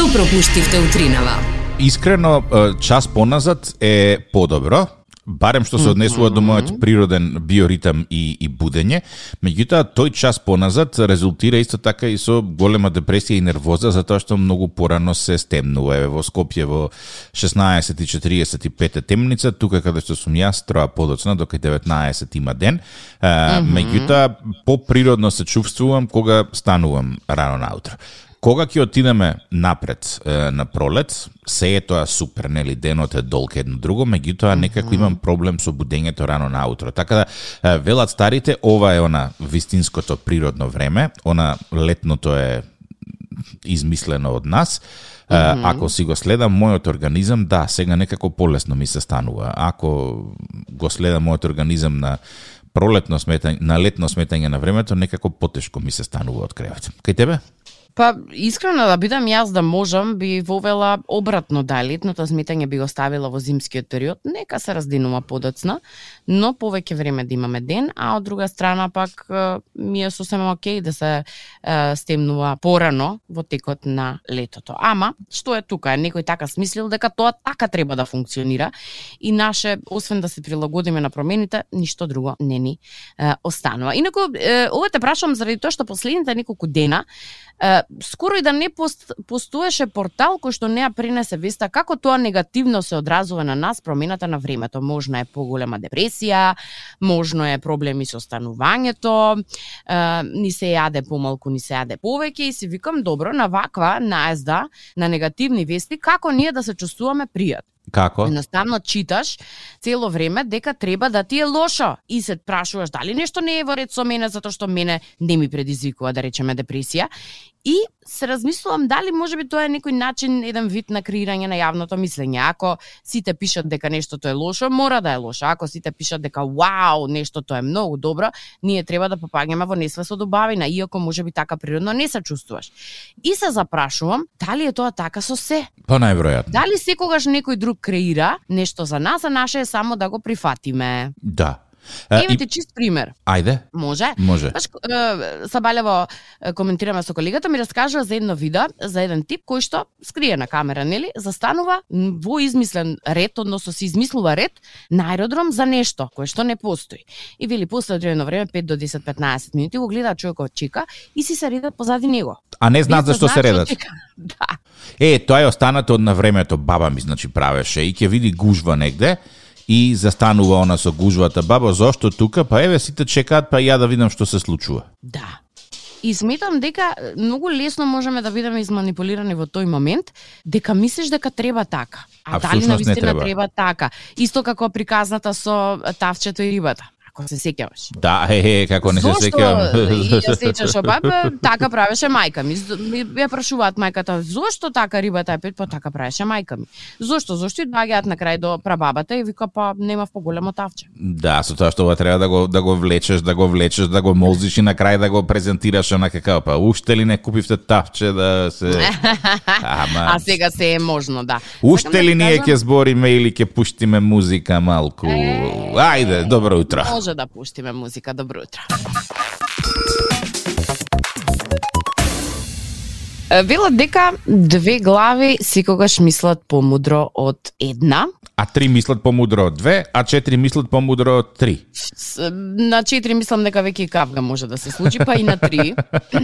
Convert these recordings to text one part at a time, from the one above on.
Што пропуштивте утринава? Искрено, час поназад е подобро, барем што се однесува до мојот природен биоритам и, и будење. Меѓутоа, тој час поназад резултира исто така и со голема депресија и нервоза, затоа што многу порано се стемнува. Еве во Скопје во 16.45 темница, тука каде што сум јас, троа подоцна, дока 19 има ден. Меѓутоа, поприродно се чувствувам кога станувам рано наутро. Кога ќе отидеме напред е, на пролет, се е тоа супер, нели, денот е долг едно друго, меѓутоа некако имам проблем со будењето рано наутро. Така да, е, велат старите, ова е она вистинското природно време, она летното е измислено од нас. Mm -hmm. Ако си го следам мојот организам, да, сега некако полесно ми се станува. Ако го следам мојот организам на пролетно сметање, на летно сметање на времето, некако потешко ми се станува од кревет. Кај тебе? Па, искрено да бидам јас да можам, би вовела обратно да летното сметање би го ставила во зимскиот период, нека се раздинува подоцна, но повеќе време да имаме ден, а од друга страна пак ми е сосема окей да се е, стемнува порано во текот на летото. Ама, што е тука? Некој така смислил дека тоа така треба да функционира и наше, освен да се прилагодиме на промените, ништо друго не ни е, останува. Инаку, е, ова те прашувам заради тоа што последните неколку дена скоро и да не пост, постоеше портал кој што неа пренесе веста како тоа негативно се одразува на нас промената на времето. можна е поголема депресија, можно е проблеми со станувањето, е, ни се јаде помалку, ни се јаде повеќе и си викам добро на ваква наезда на негативни вести како ние да се чувствуваме пријат. Како? Едноставно читаш цело време дека треба да ти е лошо и се прашуваш дали нешто не е во ред со мене затоа што мене не ми предизвикува да речеме депресија и се размислувам дали може би тоа е некој начин, еден вид на креирање на јавното мислење. Ако сите пишат дека нештото е лошо, мора да е лошо. Ако сите пишат дека вау, нештото е многу добро, ние треба да попаѓаме во несвес со добавина, иако може би така природно не се чувствуваш. И се запрашувам, дали е тоа така со се? Па најверојатно. Дали секогаш некој друг креира нешто за нас, а наше е само да го прифатиме? Да. Еве ти чист пример. Ајде. Може? Може. Баш Сабалево коментираме со колегата ми раскажува за едно видео за еден тип кој што скрие на камера, нели, застанува во измислен ред, односно се измислува ред на аеродром за нешто кое што не постои. И вели после одредено време 5 до 10 15 минути го гледа човекот чека и си се редат позади него. А не знаат зашто се редат. да. Е, тоа е останато од на времето баба ми значи правеше и ќе види гужва негде и застанува она со гужвата. Бабо, зошто тука? Па еве сите чекаат, па ја да видам што се случува. Да. И сметам дека многу лесно можеме да бидеме изманипулирани во тој момент, дека мислиш дека треба така. А, А дали навистина треба. треба така? Исто како приказната со тавчето и рибата. Ако се сеќаваш. Да, е, е, како не се Зошто? сеќавам. И ја сеќаш, оба, па, така правеше мајка ми. Ја прашуваат мајката, зошто така рибата е пет, па така правеше мајка ми. Зошто? Зошто и доаѓаат на крај до прабабата и вика, па нема поголемо тавче. Да, со тоа што ова треба да го да го влечеш, да го влечеш, да го молзиш и на крај да го презентираш онака како па уште ли не купивте тавче да се Ама А сега се е можно, да. Уште да ли ние ќе збориме или ќе пуштиме музика малку? Ајде, добро утро. Може да пуштиме музика. Добро утро. Велат дека две глави секогаш мислат помудро од една. А три мислат помудро од две, а четири мислат помудро од три. На четири мислам дека веќе и кавга може да се случи, па и на три.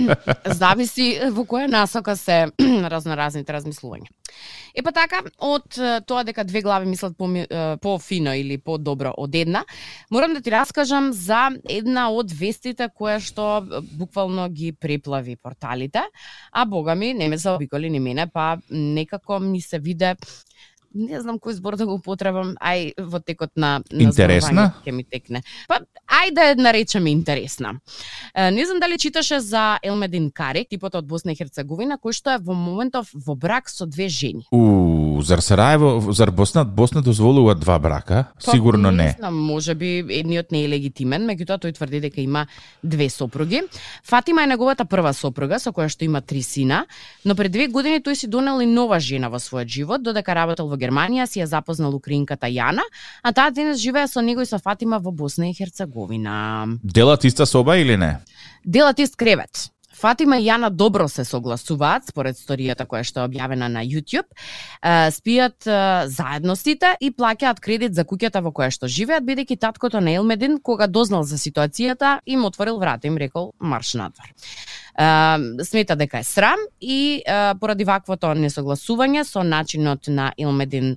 Зависи во која насока се разноразните размислувања. Е па така, од тоа дека две глави мислат по, по-фино или по-добро од една, морам да ти раскажам за една од вестите која што буквално ги преплави порталите, а бога ми не ме заобиколи ни мене, па некако ми се виде не знам кој збор да го употребам, ај во текот на, на Интересна? ќе ми текне. Па ајде да ја наречеме интересна. Е, не знам дали читаше за Елмедин Карек, типот од Босна и Херцеговина, кој што е во моментов во брак со две жени. У, зар Сараево, зар Босна, Босна дозволува два брака? Па, Сигурно Не не. знам, може би едниот не е легитимен, меѓутоа тој тврди дека има две сопруги. Фатима е неговата прва сопруга со која што има три сина, но пред две години тој си донел и нова жена во својот живот, додека работел во Германија си ја запознал украинката Јана, а таа денес живее со него и со Фатима во Босна и Херцеговина. Делат иста соба или не? Делат ист кревет. Фатима и Јана добро се согласуваат според сторијата која што е објавена на YouTube. Спијат заедно сите и плаќаат кредит за куќата во која што живеат, бидејќи таткото на Елмедин, кога дознал за ситуацијата, им отворил врата, им рекол марш надвор смета дека е срам и поради ваквото несогласување со начинот на Илмедин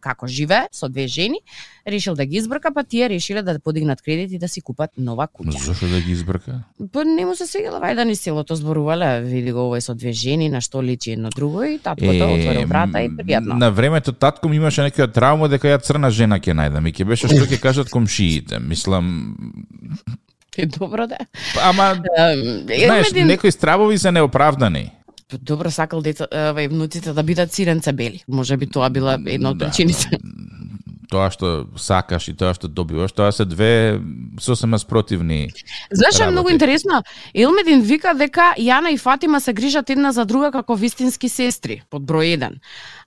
како живе со две жени, решил да ги избрка, па тие решиле да подигнат кредит и да си купат нова куќа. Зошто да ги избрка? Па не му се свегала вајда ни селото зборувале, види го овој со две жени, на што личи едно друго и таткото е, отворил врата и пријатно. На времето татко ми имаше некоја травма дека ја црна жена ќе најдам и ќе беше што ќе кажат комшиите. Мислам Е добро да. Ама, знаеш, един... некои стравови се неоправдани. Добро сакал деца, вај внуците да бидат сиренца бели. Може би тоа била една од да, причините. Тоа што сакаш и тоа што добиваш, тоа се две сосема спротивни. Знаеш, е многу интересно. Елмедин вика дека Јана и Фатима се грижат една за друга како вистински сестри, под број 1.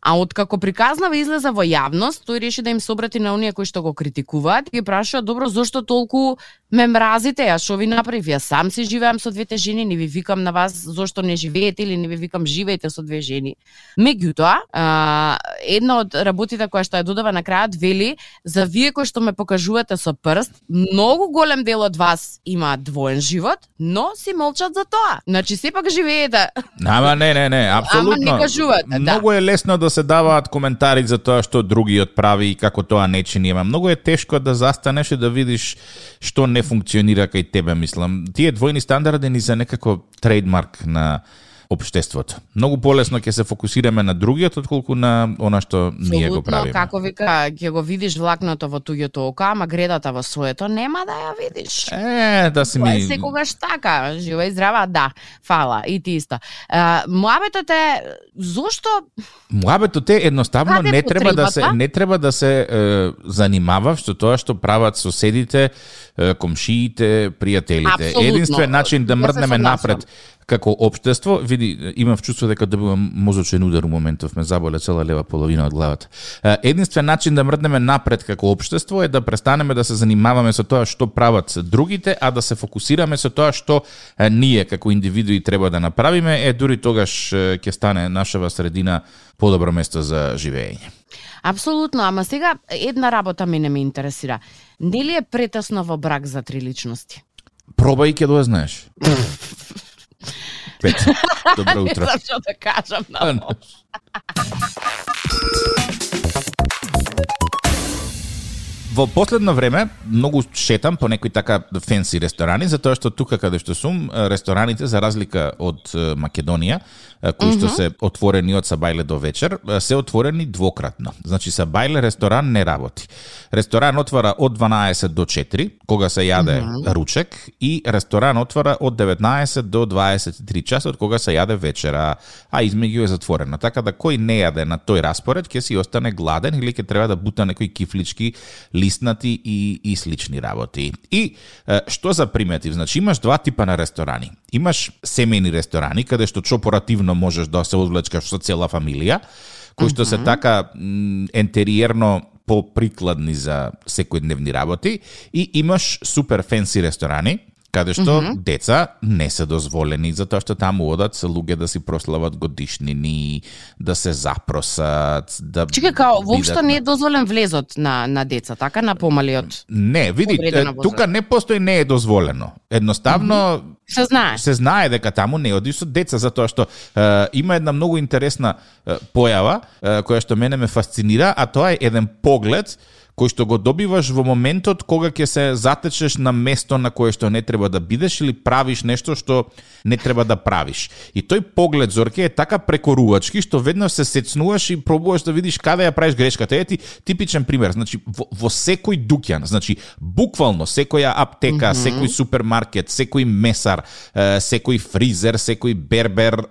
А откако приказнава излеза во јавност, тој реши да им се обрати на оние кои што го критикуваат и ги прашува добро зошто толку ме мразите, а што ви направив? Ја сам си живеам со двете жени, не ви викам на вас зошто не живеете или не ви викам живеете со две жени. Меѓутоа, една од работите која што ја додава на крајот вели за вие кои што ме покажувате со прст, многу голем дел од вас има двоен живот, но си молчат за тоа. Значи сепак живеете. Ама не, не, не, апсолутно. Ама не кажувате, да. Многу е лесно да се даваат коментари за тоа што другиот прави и како тоа не чини. Ема многу е тешко да застанеш и да видиш што не функционира кај тебе, мислам. Тие двојни стандарди ни за некако трейдмарк на општеството. Многу полесно ќе се фокусираме на другиот отколку на она што ние го правиме. како вика, ќе го видиш влакното во туѓото око, ама гредата во своето нема да ја видиш. Е, да си ми... секогаш така, жива и здрава, да. Фала, и ти исто. Муабетот е зошто Муабетот е едноставно не треба да се не треба да се е, занимава што тоа што прават соседите, комшиите, пријателите. Абсолютно. Единствен начин да мрднеме напред како општество, види, имам чувство дека добивам мозочен удар у моментов, ме заболе цела лева половина од главата. Единствен начин да мрднеме напред како општество е да престанеме да се занимаваме со тоа што прават другите, а да се фокусираме со тоа што ние како индивидуи треба да направиме, е дури тогаш ќе стане нашава средина подобро место за живење. Апсолутно, ама сега една работа мене ме интересира. Нели е претесно во брак за три личности? Пробај ќе да знаеш. Пет. Добро утро. Зашто да кажам на Во последно време многу шетам по некои така фенси ресторани, затоа што тука каде што сум, рестораните за разлика од Македонија, кои што се отворени од Сабајле до вечер, се отворени двократно. Значи Сабајле ресторан не работи. Ресторан отвара од 12 до 4, кога се јаде ручек, и ресторан отвара од 19 до 23 часот, кога се јаде вечера, а измеѓу е затворено. Така да кој не јаде на тој распоред, ќе си остане гладен или ќе треба да бута некои кифлички, лиснати и, и слични работи. И што за приметив? Значи имаш два типа на ресторани. Имаш семејни ресторани, каде што чопоративно можеш да се одвлечкаш со цела фамилија, кои што се така ентериерно поприкладни за секојдневни работи и имаш супер фенси ресторани каде што mm -hmm. деца не се дозволени затоа што таму одат се луѓе да си прослават годишнини, да се запросат, да Чека, као воопшто не е дозволен влезот на на деца, така на помалиот. Не, види, тука не постои не е дозволено. Едноставно mm -hmm. Се знае. Се знае дека таму не оди со деца затоа што е, има една многу интересна е, појава е, која што мене ме фасцинира, а тоа е еден поглед кој што го добиваш во моментот кога ќе се затечеш на место на кое што не треба да бидеш или правиш нешто што не треба да правиш. И тој поглед Зорке е така прекорувачки што веднаш се сецнуваш и пробуваш да видиш каде ја правиш грешката. Е ти типичен пример, значи во, во секој дуќан, значи буквално секоја аптека, mm -hmm. секој супермаркет, секој месар, секој фризер, секој бербер,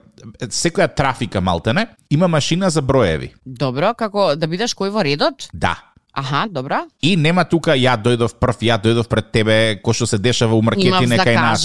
секоја трафика малтене има машина за броеви. Добро, како да бидеш кој во редот? Да, Аха, добра. И нема тука ја дојдов прв, ја дојдов пред тебе, кој што се дешава у маркети некај нас.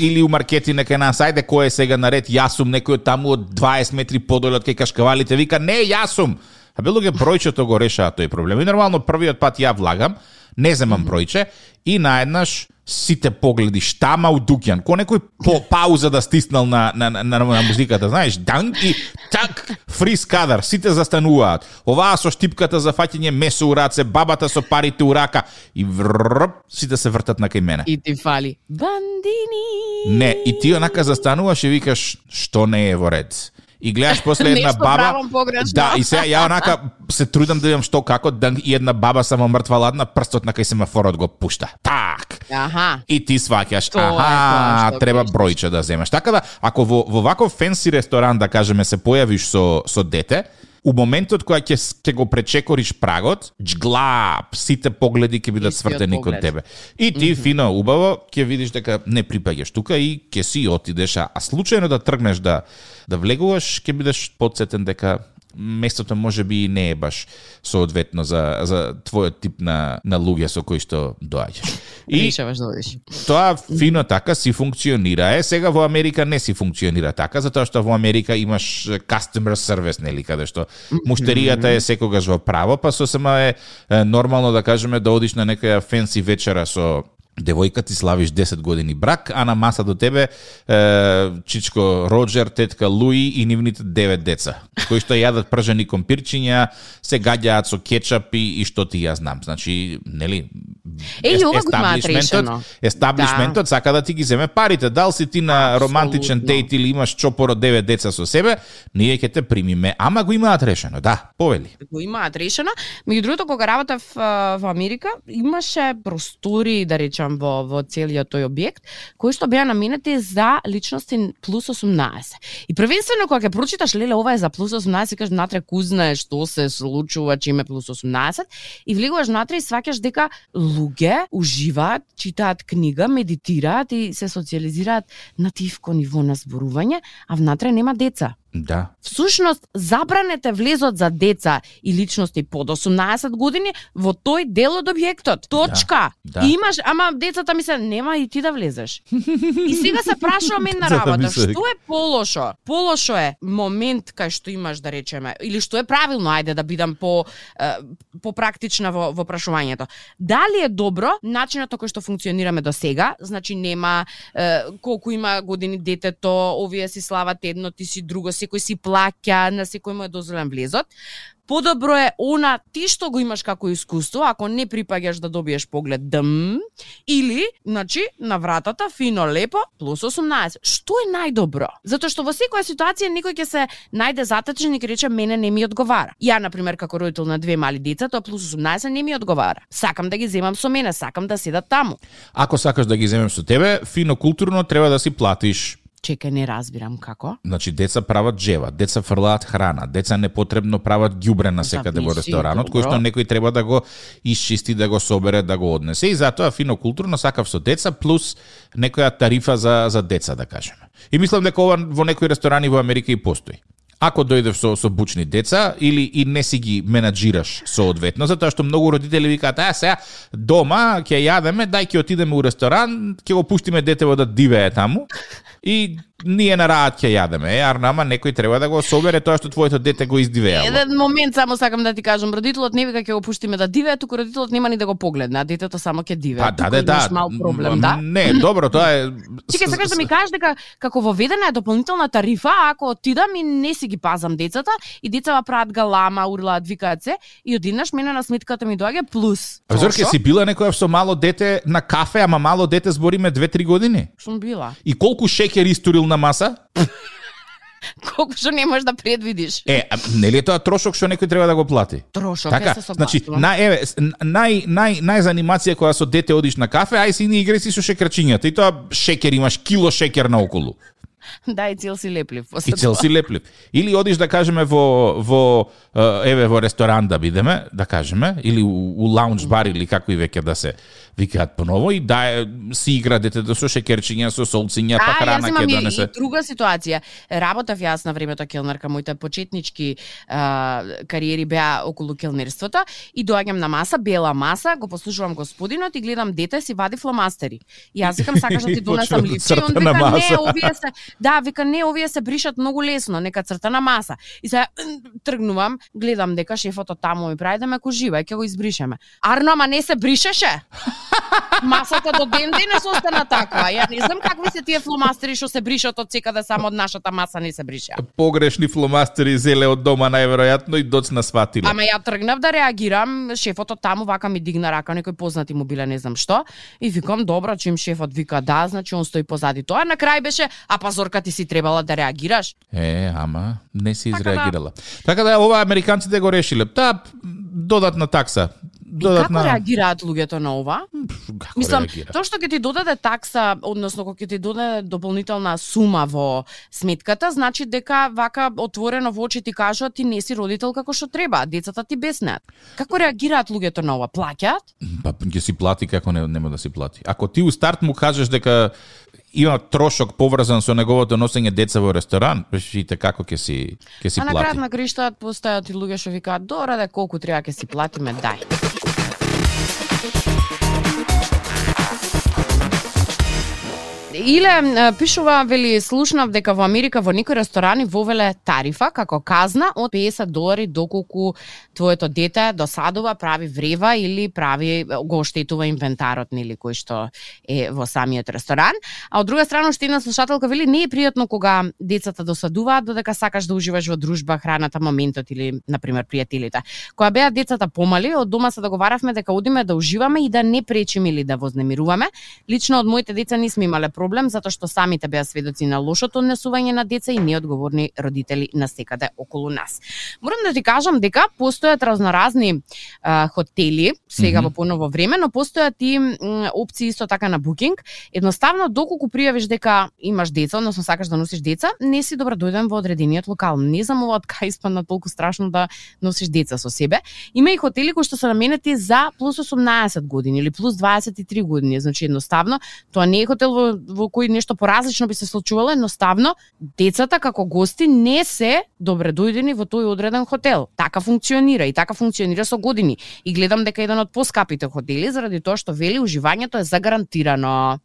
Или у маркети некај нас, ајде кој е сега наред, јас сум некој од таму од 20 метри подоле од кај кашкавалите, вика не, јас сум. А било ге бројчето го решава тој проблем. И нормално првиот пат ја влагам, не земам бројче и наеднаш сите погледи штама у Дукјан, ко некој по пауза да стиснал на, на, на, на, на музиката, знаеш, дан и так, фриз кадар, сите застануваат. Оваа со штипката за фаќање месо у раце, бабата со парите у рака и врп, сите се вртат на кај мене. И ти фали. Бандини. Не, и ти онака застануваш и викаш, што не е во ред и гледаш после една баба. Да, и сега ја онака се трудам да видам што како да и една баба само мртва ладна прстот на кај семафорот го пушта. Так. Аха. И ти сваќаш, Тоа тоа аха, што треба бројче да земеш. Така да, ако во, во ваков фенси ресторан, да кажеме, се појавиш со, со дете, у моментот кога ќе ќе го пречекориш прагот, джглап, сите погледи ќе бидат свртени кон тебе. И ти фино, убаво, ќе видиш дека не припаѓаш тука и ќе си отидеш, а случајно да тргнеш да да влегуваш, ќе бидеш подсетен дека местото може би не е баш соодветно за за твојот тип на на луѓе со кои што доаѓаш. И Решаваш да одиш. тоа фино така си функционира. Е, сега во Америка не си функционира така, затоа што во Америка имаш customer service, нели, каде што муштеријата е секогаш во право, па сосема е, е нормално да кажеме да одиш на некоја фенси вечера со девојка ти славиш 10 години брак, а на маса до тебе е, чичко Роджер, тетка Луи и нивните 9 деца, кои што јадат пржени компирчиња, се гаѓаат со кетчап и, и што ти ја знам. Значи, нели, Е, и ова го имаат естаблишментот- решено. Естаблишментот сака да ти ги земе парите. Дал си ти на Апсолутно. романтичен дејт или имаш чопор од 9 деца со себе, ние ќе те примиме. Ама го имаат решено, да, повели. го имаат решено. Меѓу другото, кога работев а, во Америка, имаше простори, да речам, во, во целиот тој објект, кои што беа наменети за личности плюс 18. И првенствено, кога ќе прочиташ, леле, ова е за плюс 18, кажеш, натре кузна што се случува, чиме плюс 18, и влегуваш натре и сваќаш дека луѓе уживаат, читаат книга, медитираат и се социализираат на тивко ниво на зборување, а внатре нема деца. Да. Всушност, забранете влезот за деца и личности под 18 години во тој дел од објектот. Точка. да. И имаш, ама децата ми се, нема и ти да влезеш. и сега се прашувам една работа. се- Што е полошо? Полошо е момент кај што имаш, да речеме, или што е правилно, ајде да бидам по, по практична во, во прашувањето. Дали е добро начинот на кој што функционираме до сега, значи нема колку има години детето, овие си слават едно, ти си друго, секој си плаќа, на секој му е дозволен влезот. Подобро е она ти што го имаш како искуство, ако не припаѓаш да добиеш поглед дм, или, значи, на вратата, фино, лепо, плюс 18. Што е најдобро? Затоа што во секоја ситуација некој ќе се најде затечен и ќе рече мене не ми одговара. Ја, например, како родител на две мали деца, тоа плюс 18 не ми одговара. Сакам да ги земам со мене, сакам да седат таму. Ако сакаш да ги земам со тебе, фино културно треба да си платиш Чекај, не разбирам како. Значи, деца прават джева, деца фрлаат храна, деца непотребно прават ѓубре на секаде во ресторанот, кој што некој треба да го исчисти, да го собере, да го однесе. И затоа фино културно сакав со деца плюс некоја тарифа за за деца, да кажеме. И мислам дека ова во некои ресторани во Америка и постои. Ако дојдеш со со бучни деца или и не си ги менаџираш соодветно, затоа што многу родители викаат, а сега дома ќе јадеме, дај ќе отидеме у ресторан, ќе го пуштиме детево да дивее таму и ние на раат ќе јадеме. Е, арна, ама некој треба да го собере тоа што твоето дете го издивеало. Еден момент само сакам да ти кажам, родителот не вика ќе го пуштиме да дивее, туку родителот нема ни да го погледне, а детето само ќе дивее. Па да, да, да. мал проблем, да? Не, добро, тоа е Чекај, сакаш да ми кажеш дека како воведена е дополнителна тарифа, ако отидам и не си ги пазам децата и децава прават галама, урлаат, викаат се и одинаш мене на сметката ми доаѓа плюс. А Зорке си била некоја со мало дете на кафе, ама мало дете збориме 2-3 години. Сум била. И колку шеќер истурил на маса? Колку што не можеш да предвидиш. Е, а, нели е тоа трошок што некој треба да го плати? Трошок, Така, е се значи, на, еве, нај, нај, најзанимација кога со дете одиш на кафе, ај си не играј си со шекерчињата. И тоа шекер, имаш кило шекер наоколу. Да, и цел си леплив. И цел си леплив. Или одиш да кажеме во во еве во ресторан да бидеме, да кажеме, или у, у лаунж бар или како и веќе да се викаат поново и да си игра детето со шекерчиња, со солциња, па храна ќе и, донесе. и друга ситуација. Работев јас на времето келнерка, моите почетнички а, кариери беа околу келнерството и доаѓам на маса, бела маса, го послушувам господинот и гледам дете си вади фломастери. И јас викам сакаш да ти И донесам да липче и он вика не, овие се да, вика не, овие се бришат многу лесно, нека цртана маса. И сега тргнувам, гледам дека шефот таму ми прави да ме кожива, ќе го избришеме. Арно, ама не се бришеше. Масата до ден денес остана таква. Ја не знам какви се тие фломастери што се бришат од секаде само од нашата маса не се бриша. Погрешни фломастери зеле од дома најверојатно и доцна сватиле. Ама ја тргнав да реагирам, шефот од таму вака ми дигна рака, некој познати му биле не знам што, и викам добро, чим шефот вика да, значи он стои позади тоа. На крај беше, а пазорка ти си требала да реагираш. Е, ама не си така да. изреагирала. Така да ова американците го решиле. Та додатна такса додатна... И како реагираат луѓето на ова? Како Мислам, реагира? тоа што ќе ти додаде такса, односно кога ќе ти додаде дополнителна сума во сметката, значи дека вака отворено во очи ти кажуваат ти не си родител како што треба, децата ти беснеат. Како реагираат луѓето на ова? Плаќаат? Па ќе си плати како не, нема да си плати. Ако ти у старт му кажеш дека има трошок поврзан со неговото носење деца во ресторан, видите како ќе си ќе си а на плати. крајот на криштаат постојат и луѓе што викаат, добре да колку треба ќе си платиме, дај. Thank you. Иле пишува вели слушнав дека во Америка во некои ресторани вовеле тарифа како казна од 50 долари доколку твоето дете досадува, прави врева или прави го оштетува инвентарот нели кој што е во самиот ресторан. А од друга страна уште една слушателка вели не е пријатно кога децата досадуваат додека сакаш да уживаш во дружба, храната, моментот или на пример пријателите. Кога беа децата помали, од дома се договаравме дека одиме да уживаме и да не пречиме или да вознемируваме. Лично од моите деца не сме имале проблем затоа што самите беа сведоци на лошото однесување на деца и неодговорни родители на секаде околу нас. Морам да ти кажам дека постојат разноразни а, хотели сега Мгм. во поново време, но постојат и м, опции исто така на букинг. Едноставно доколку пријавиш дека имаш деца, односно сакаш да носиш деца, не си добродојден во одредениот локал. Не знам ова од кај испадна толку страшно да носиш деца со себе. Има и хотели кои што се наменети за плюс 18 години или плюс 23 години, значи едноставно тоа не е хотел во, во во кои нешто поразлично би се случувало, едноставно децата како гости не се добредојдени во тој одреден хотел. Така функционира и така функционира со години. И гледам дека еден од поскапите хотели заради тоа што вели уживањето е загарантирано.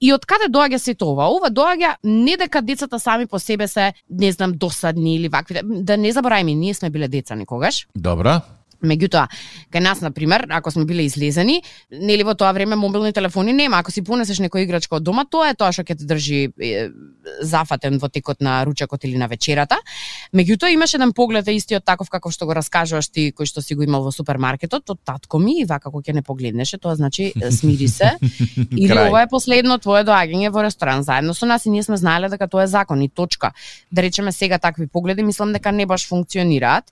И од каде доаѓа се тоа? Ова доаѓа не дека децата сами по себе се, не знам, досадни или вакви. Да не забораваме, ние сме биле деца некогаш. Добра. Меѓутоа, кај нас на пример, ако сме биле излезени, нели во тоа време мобилни телефони нема, ако си понесеш некоја играчка од дома, тоа е тоа што ќе те држи е, зафатен во текот на ручекот или на вечерата. Меѓутоа имаше еден поглед е истиот таков каков што го раскажуваш ти кој што си го имал во супермаркетот од татко ми и вака кога ќе не погледнеше, тоа значи смири се. Или ова е последно твое доаѓање во ресторан заедно со нас и ние сме знаеле дека тоа е закон и точка. Да речеме сега такви погледи мислам дека не баш функционираат.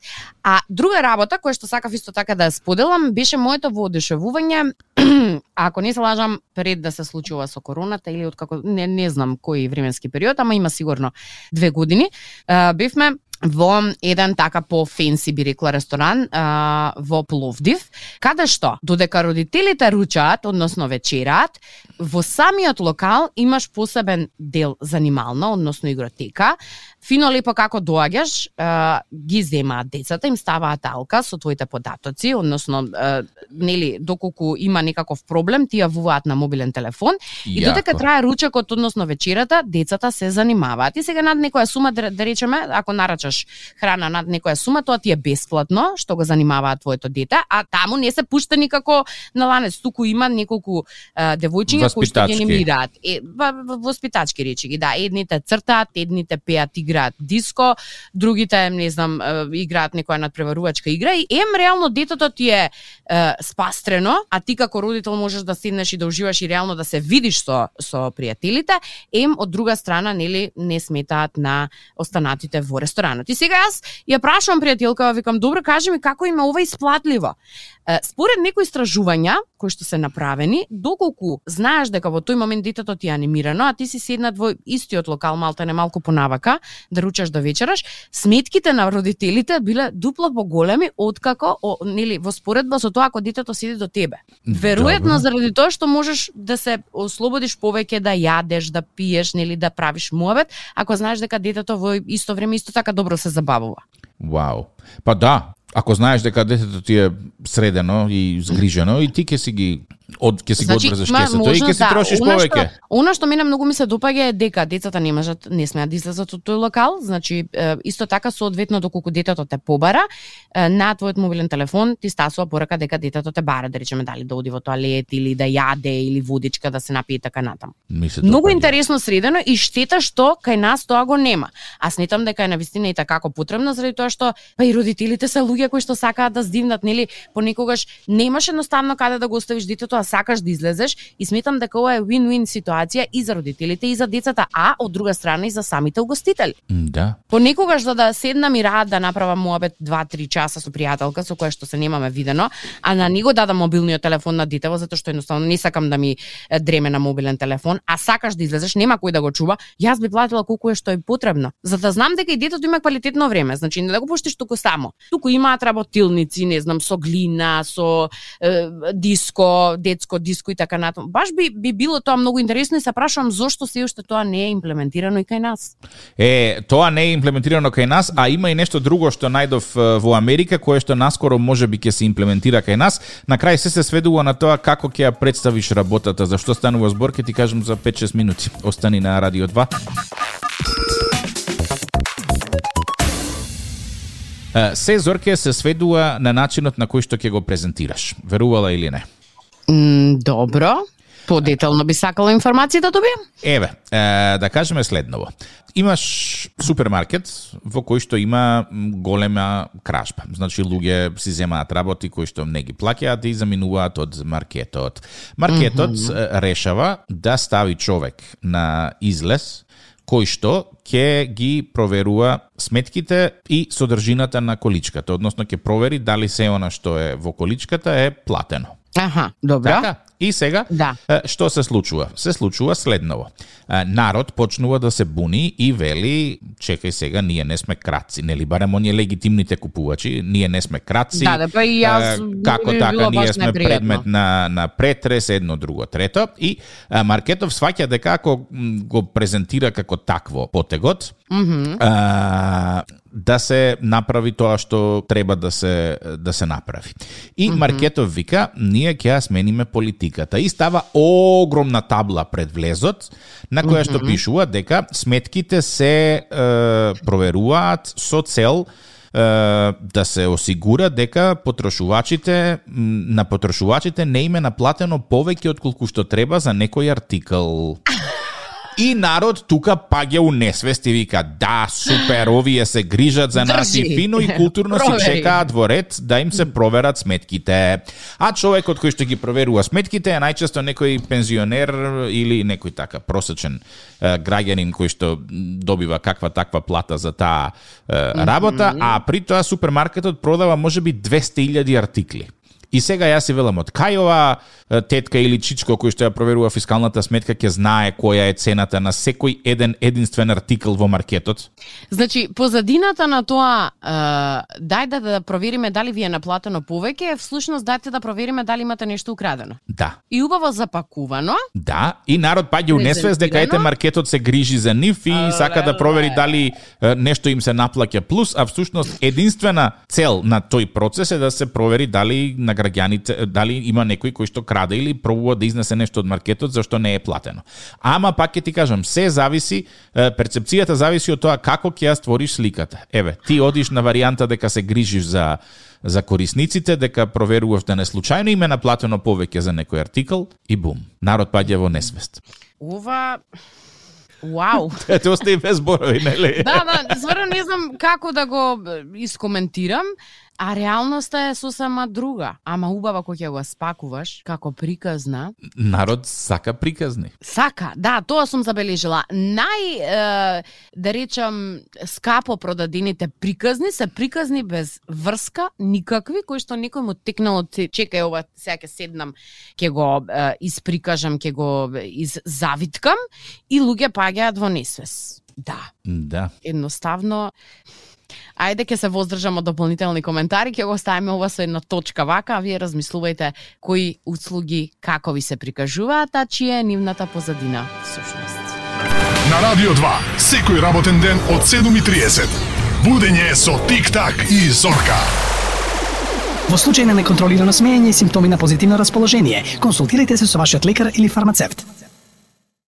А друга работа која што сакав исто така да ја споделам беше моето воодушевување ако не се лажам пред да се случува со короната или откако не не знам кој временски период, ама има сигурно две години. А, бевме во еден така по фенси би рекла ресторан а, во Пловдив, каде што додека родителите ручаат, односно вечераат, во самиот локал имаш посебен дел занимална, односно игротека. Фино лепо како доаѓаш, ги земаат децата, им ставаат алка со твоите податоци, односно нели доколку има некаков проблем, ти јавуваат на мобилен телефон И додека Јако. трае ручекот, односно вечерата, децата се занимаваат. И сега над некоја сума, да, да речеме, ако нарачаш храна над некоја сума, тоа ти е бесплатно, што го занимаваат твоето дете, а таму не се пушта никако на ланец, туку има неколку а, девојчиња кои што ги анимираат. Е, воспитачки речи ги, да, едните цртаат, едните пеат, играат диско, другите, не знам, играат некоја надпреварувачка игра и ем реално детето ти е, е спастрено, а ти како родител можеш да седнеш и да уживаш и реално да се видиш со со пријателите, ем од друга страна нели не сметаат на останатите во ресторанот. И сега јас ја прашувам пријателка, викам, добро, кажи ми како има ова исплатливо. Според некои истражувања кои што се направени, доколку знаеш дека во тој момент детето ти е анимирано, а ти си седнат во истиот локал, малте не малку понавака, да ручаш да вечераш, сметките на родителите биле дупло поголеми откако о, нели во споредба со тоа ако детето седи до тебе. Веројатно заради тоа што можеш да се ослободиш повеќе да јадеш, да пиеш, нели да правиш муабет, ако знаеш дека детето во исто време исто така добро се забавува. Вау. Па да, ако знаеш дека детето ти е средено и згрижено и ти ќе си ги од ќе си Значи, го одврзеш ма, кесето и ќе си да, трошиш она повеќе. Што, она што мене многу ми се допаѓа е дека децата не можат, не смеат да излезат од тој локал, значи е, исто така соодветно доколку детето те побара, е, на твојот мобилен телефон ти стасува порака дека детето те бара, да речеме дали да оди во тоалет или да јаде или водичка да се напие така натаму. Се Многу интересно средено и штета што кај нас тоа го нема. А сметам дека е навистина и така како потребно заради тоа што па и родителите се луѓе кои што сакаат да здивнат, нели, понекогаш немаш едноставно каде да го оставиш детето, а сакаш да излезеш и сметам дека ова е win-win ситуација и за родителите и за децата, а од друга страна и за самите угостители. Да. Понекогаш за да седнам и рад да направам муабет 2-3 часа со пријателка со која што се немаме видено, а на него дадам мобилниот телефон на детево затоа што едноставно не сакам да ми дреме на мобилен телефон, а сакаш да излезеш, нема кој да го чува, јас би платила колку е што е потребно. За да знам дека и детето има квалитетно време, значи не да го пуштиш туку само. Туку имаат работилници, не знам, со глина, со е, диско, детско диско и така натаму. Баш би би било тоа многу интересно и се прашувам зошто се уште тоа не е имплементирано и кај нас. Е, тоа не е имплементирано кај нас, а има и нешто друго што најдов во Америка, кое што наскоро може би ќе се имплементира кај нас. На крај се се сведува на тоа како ќе ја представиш работата, зашто станува збор, ќе ти кажам за 5-6 минути. Остани на Радио 2. Се Зорке се сведува на начинот на кој што ќе го презентираш. Верувала или не? М, добро. Подетално би сакала информација да добијам. Еве, е, да кажеме следново. Имаш супермаркет во кој што има голема кражба. Значи луѓе си земаат работи кои што не ги плаќаат и заминуваат од маркетот. Маркетот mm -hmm. решава да стави човек на излез кој што ќе ги проверува сметките и содржината на количката, односно ќе провери дали се она што е во количката е платено. Аха, добро. Така? И сега, Да. што се случува? Се случува следново. Народ почнува да се буни и вели, чекај сега, ние не сме краци, нели барем оние легитимните купувачи, ние не сме краци. Да, да, па и јас како би така, ние сме непријатно. предмет на на претрес едно друго трето и Маркетов сваќа дека ако го презентира како такво потегот, а, да се направи тоа што треба да се да се направи. И Маркетов вика, ние ќе ја смениме политиката и става огромна табла пред влезот на која што пишува дека сметките се е, проверуваат со цел да се осигура дека потрошувачите на потрошувачите не им е наплатено повеќе од колку што треба за некој артикл. И народ тука паѓа у несвест и вика, да, супер, овие се грижат за нас и Држи. фино и културно си чекаат во ред да им се проверат сметките. А човекот кој што ги проверува сметките е најчесто некој пензионер или некој така просечен е, граѓанин кој што добива каква таква плата за таа е, работа, а при тоа супермаркетот продава можеби 200.000 артикли. И сега јас си велам од кај ова тетка или чичко кој што ја проверува фискалната сметка ќе знае која е цената на секој еден единствен артикл во маркетот? Значи, позадината на тоа, е, дај да, да провериме дали ви е наплатено повеќе, е всушност дајте да провериме дали имате нешто украдено. Да. И убаво запакувано, Да, и народ паѓа у несвест дека ете маркетот се грижи за нив и сака да провери дали нешто им се наплаќа плюс, а всушност единствена цел на тој процес е да се провери дали на граѓаните дали има некој кој што краде или пробува да изнесе нешто од маркетот зашто не е платено. Ама пак ќе ти кажам, се зависи, перцепцијата зависи од тоа како ќе ја створиш сликата. Еве, ти одиш на варијанта дека се грижиш за за корисниците, дека проверуваш да не случајно им е наплатено повеќе за некој артикл и бум, народ паѓа во несвест. ова... Вау! Ете, остави без зборови, нели? да, да, стварно не знам како да го искоментирам, а реалноста е сосема друга. Ама убава кога ќе го спакуваш, како приказна, Народ сака приказни. Сака, да, тоа сум забележила. Нај, е, да речам, скапо продадените приказни се приказни без врска, никакви, кои што некој му текнало, те- чекај ова, сега ќе седнам, ќе го е, исприкажам, ќе го иззавиткам и луѓе паѓаат во несвес. Да, Да. едноставно Ајде ќе се воздржам од дополнителни коментари, ќе го оставиме ова со една точка вака, а вие размислувајте кои услуги како ви се прикажуваат, а чија е нивната позадина всушност. На Радио 2, секој работен ден од 7.30. Будење со Тик-так и Зорка. Во случај на неконтролирано смеење и симптоми на позитивно расположение, консултирайте се со вашиот лекар или фармацевт.